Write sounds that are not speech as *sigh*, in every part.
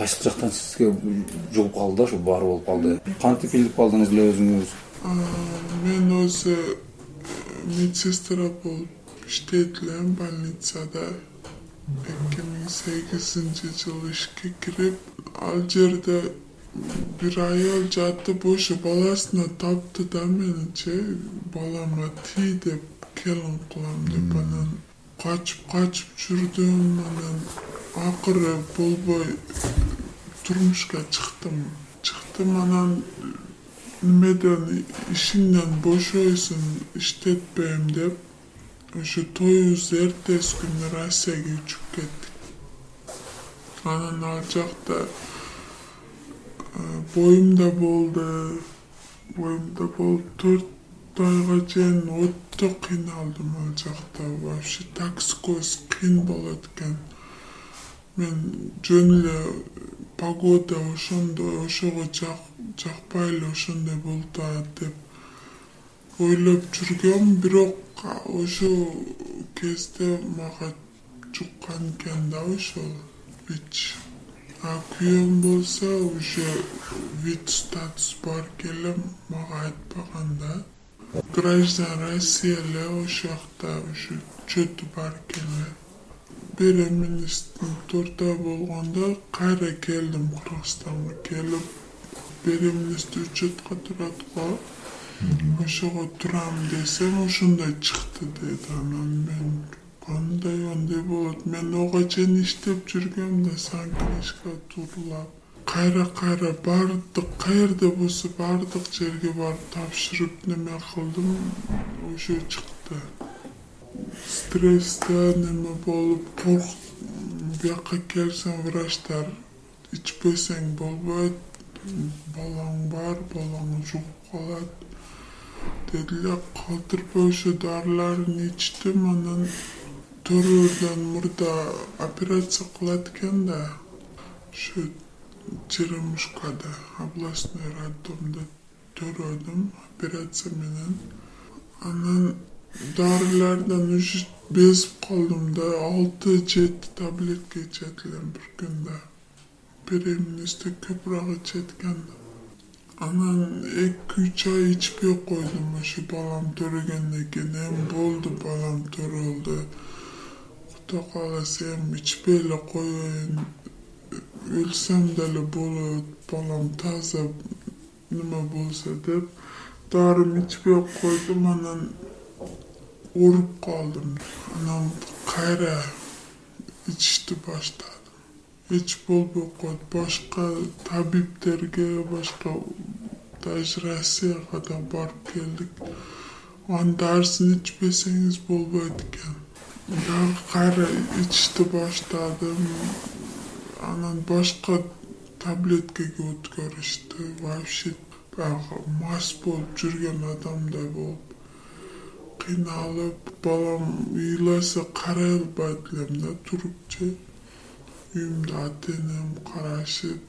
кайсы жактан сизге жугуп калды да ушу баар болуп калды? Кантип билип калдыңыз эле өзүңүз? Мен өзү э, медсестра болуп иштейт элем больницада. Эки миң сегизинчи жылы ишке кирип ал жерде бир айыл жатып ошо баласына тапты да меничи балама тий деп келин кылам деп анан качып качып жүрдүм анан акыры болбой турмушка чыктым. Чыктым анан немеден ишиңден бошойсуң иштетпейм деп ошо тоюбуздун эртеси күнү россияга учуп кеттик. Анан ал жакта боюмда болду. Боюмда болуп төрт айга чейин өтө кыйналдым ал жакта. Вообще токсикоз кыйын болот экен. Мен жөн эле погода ошондой ошого жакпай эле ошондой болуп атат деп ойлоп жүргөм бирок ошол кезде мага жуккан экен да ошол вич. А күйөөм болсо уже вид статус бар эле мага айтпаган да. Граждан россия эле ошол жакта ушу учету бар экен эле беременностьтин төрт ай болгондо кайра келдим кыргызстанга келип беременность учетко турат го ошого турам десем ошондой чыкты дейт анан. Мен кандай андай болот мен ого чейин иштеп жүргөм да сан книжка тууралап кайра кайра баардык каерде болсо баардык жерге барып тапшырып неме кылдым ошо чыкты стрессте неме болуп корк бияка келсең врачтар ичпесең болбойт балаң бар балаң жугуп калат деди эле ошо дарыларын ичтим анан төрөөдөн мурда операция кылат экен да. Ушу черемушкада областной роддомдо төрөдүм операция менен. Анан дарылардан уже безип калдым да алты жети таблетка ичет элем бир күндө беременностьте көбүрөөк ичет экен анан эки үч ай ичпей койдум ошо балам төрөгөндөн кийин эми болду балам төрөлдү. Кудай кааласа эми ичпей эле коеюн. Өлсөм деле болот балам таза неме болсо деп. Дарымды ичпей койдум анан ооруп калдым. Анан кайра ичишти баштадым. Эч болбой коет башка табибтерге башка даже россияга да барып келдик. Анын дарысын ичпесеңиз болбойт экен. Дагы кайра ичишти баштадым. Анан башка таблеткеге өткөрүштү. Вообще баягы мас болуп жүргөн адамдай болуп кыйналып балам ыйласа карай албайт элем да турупчу үйүмдө ата энем карашып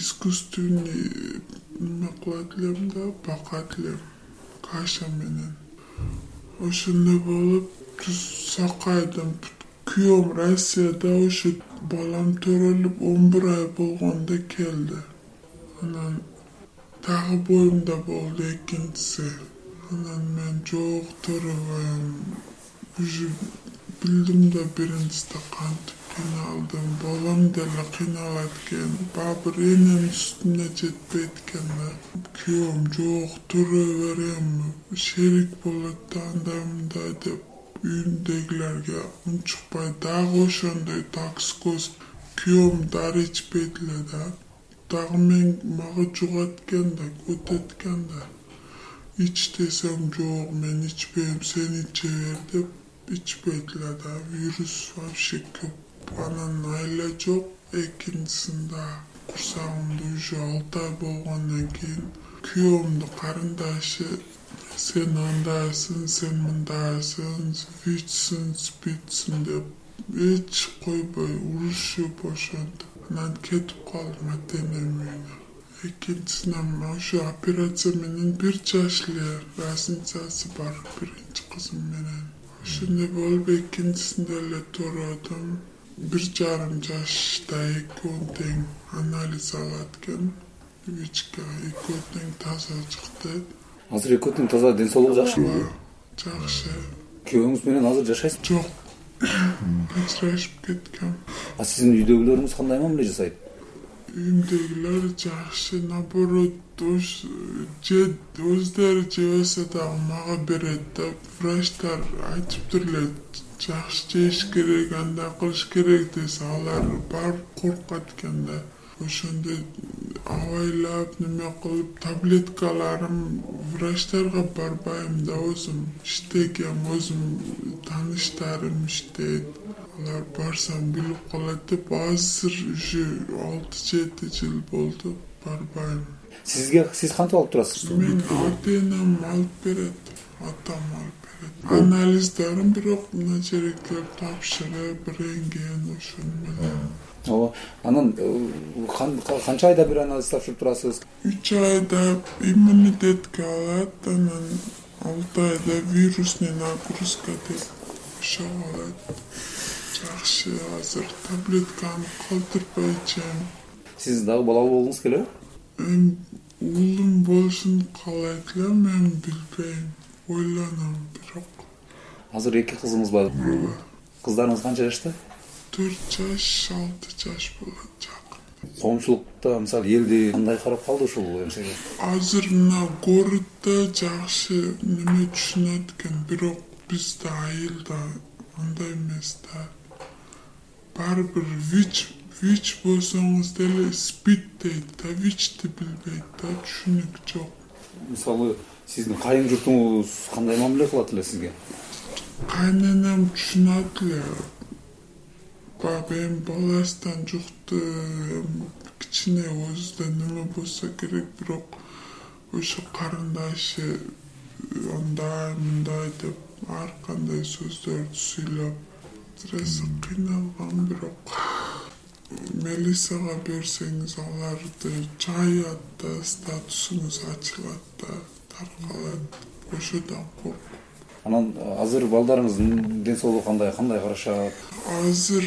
искусственный неме кылат элем да бакат элем каша менен. Ошондой болуп сакайдым. Күйөөм россияда ошо балам төрөлүп он бир ай болгондо келди. Анан дагы боюмда болду экинчиси анан мен жок төрөбөйм уже билдим да биринчисиде кантип кыйналдым балам деле кыйналат экен баары бир эненин үстүнө жетпейт экен да. Күйөөм жок төрөй берем. Шерик болот да андай мындай деп үйүмдөгүлөргө унчукпай дагы ошондой токсикоз күйөөм дары ичпейт эле да. Дагы мен мага жугат экен да өтөт экен да ич десем жок мен ичпейм сен иче деп ичпейт эле да вирус вообще көп анан айла жок экинчисинда курсагымда уже алты ай болгондон кийин күйөөмдүн карындашы сен андайсың сен мындайсың вичсиң спидсиң деп эч койбой урушуп ошентип анан кетип калдым ата энемдин үйүнө экинчисинен ошо операция менен бир жаш эле разницасы бар биринчи кызым менен. Ошондой болуп экинчисинде эле төрөдүм бир жарым жашта экөө тең анализ алат экен. Вичке экөө тең таза чыкты. Азыр экөө тең таза ден соолугу жакшыбы жакшы. Күйөөңүз менен азыр жашайсызбы? Жок. *coughs* Ажырашып кеткем. А сиздин үйдөгүлөрүңүз кандай мамиле жасайт үйүмдөгүлөр жакшы наоборот же өздөрү жебесе дагы мага берет да врачтар айтыптыр эле жакшы жеш керек андай кылыш керек десе алар барып коркот экен да ошондо абайлап неме кылып таблеткаларым врачтарга барбайм да өзүм иштегем өзүм тааныштарым иштейт. Алар барсам билип калат деп азыр уже алты жети жыл болду барбайм. Сизге сиз кантип алып турасыз? Мен ата энем алып берет атам алып берет анализдерим бирок мына келип тапшырып рентген ошону менен ооба анан э, канча айда бир анализ тапшырып турасыз? Үч айда иммунитетке алат анан алты айда вирусный нагрузка деп ошого алат. Жакшы азыр таблетканы калтырбай ичем сиз дагы балалуу болгуңуз келеби эми уулум болушун каалайт элем эми билбейм бирок азыр эки кызыңыз бар. Ооба кыздарыңыз канча жашта? Төрт жаш алты жаш болот жакын. Коомчулукта мисалы элди кандай карап калды ушул азыр мына городдо жакшы неме түшүнөт экен бирок бизде айылда андай эмес да. Баары бир вич вич болсоңуз деле спид дейт да вичти билбейт да түшүнүк жок. Мисалы сиздин кайын журтуңуз кандай мамиле кылат эле сизге? Кайненем түшүнөт эле баягы эми баласынан жукту эми кичине өзүдө неме болсо керек бирок ошо карындашы андай мындай деп ар кандай сөздөрдү сүйлөп азыр кыйналгам бирок милицияга берсеңиз аларды жаят да статусуңуз ачылат да ошодон коркуп анан азыр балдарыңыздын ден соолугу кандай кандай карашат? Азыр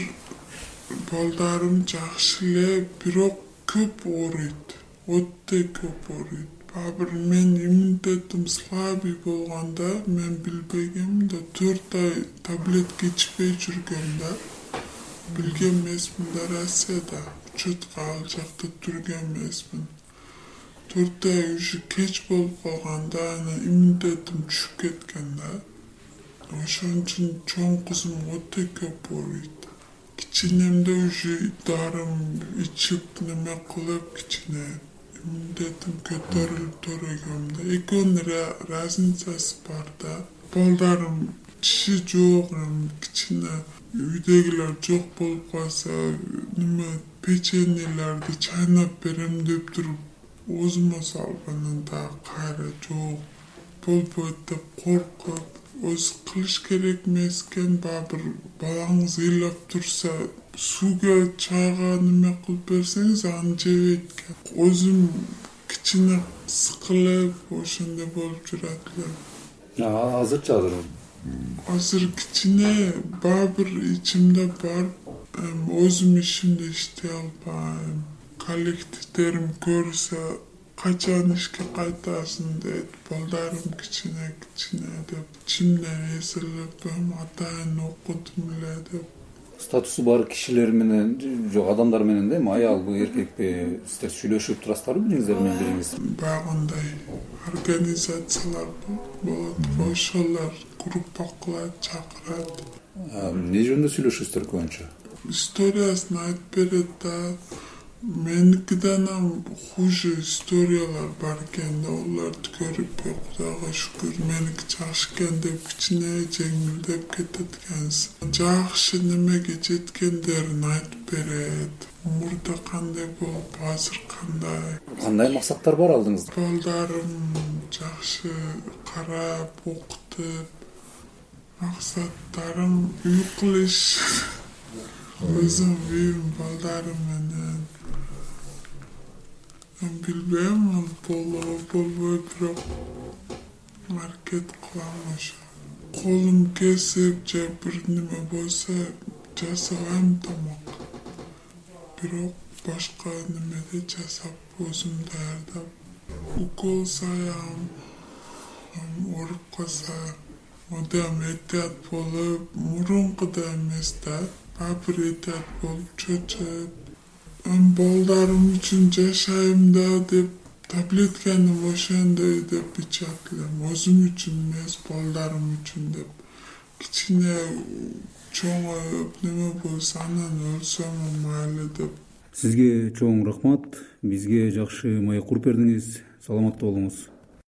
балдарым жакшы эле бирок көп ооруйт. Өтө көп ооруйт. Бир менин иммунитетим слабый болгондо мен билбегем да төрт ай таблетка ичпей жүргөм да. Билген эмесмин да россияда учетко ал жакта жүргөн эмесмин төрт ай уже кеч болуп калган да анан иммунитетим түшүп кеткен да. Ошон үчүн чоң кызым өтө көп ооруйт кичинемде уже дарым ичип неме кылып кичине иммунитетим көтөрүлүп төрөгөм да. Экөөнүн разницасы бар да. Балдарым тиши жок кичине үйдөгүлөр жок болуп калса неме печеньелерди чайнап берем деп туруп оозума салып дагы кайра жок. Болбойт деп коркуп өзү кылыш керек эмес экен баягы бир балаңыз ыйлап турса сууга чайга неме кылып берсеңиз аны жебейт экен. Өзүм кичине сыкылып ошондой болуп жүрөт элем азырчы азыр азыр кичине баары бир ичимде бар. Эми өзүм ишимди иштей албайм коллективдерим көрсө качан ишке кайтасың дейт балдарым кичине кичине деп ичимден эсерип эми атайын окудум эле деп. Статусу бар кишилер менен жок адамдар менен да эми аялбы эркекпи сиздер сүйлөшүп турасыздарбы бириңиздер менен бириңиз баягындай организациялар болот ошолор группа кылат чакырат. Эмне жөнүндө сүйлөшөсүздөр көбүнчө историясын айтып берет да меникиденам хуже историялар бар экен да олорду көрүп кудайга шүгүр меники жакшы экен деп кичине жеңилдеп кетет экенсиз жакшы немеге жеткендерин айтып берет. Мурда кандай болуп азыр кандай? Кандай максаттар бар алдыңызда? Балдарым жакшы карап окутуп максаттарым үй кылыш *laughs* өзүм үйүм балдарым менен билбейм ал болобу болбойбу бирок аракет кылам ошо колум кесип же бир неме болсо жасабайм тамак. Бирок башка немеде жасап өзүм даярдап укол саям ооруп калса мындайам этият болуп мурункудай эмес да. Баары бир этият болуп эми балдарым үчүн жашайм да деп таблетканы ошондой деп ичет элем өзүм үчүн эмес балдарым үчүн деп. Кичине чоңоюп неме болсо анан өлсөм майлы деп. Сизге чоң рахмат. Бизге жакшы маек куруп бердиңиз. Саламатта болуңуз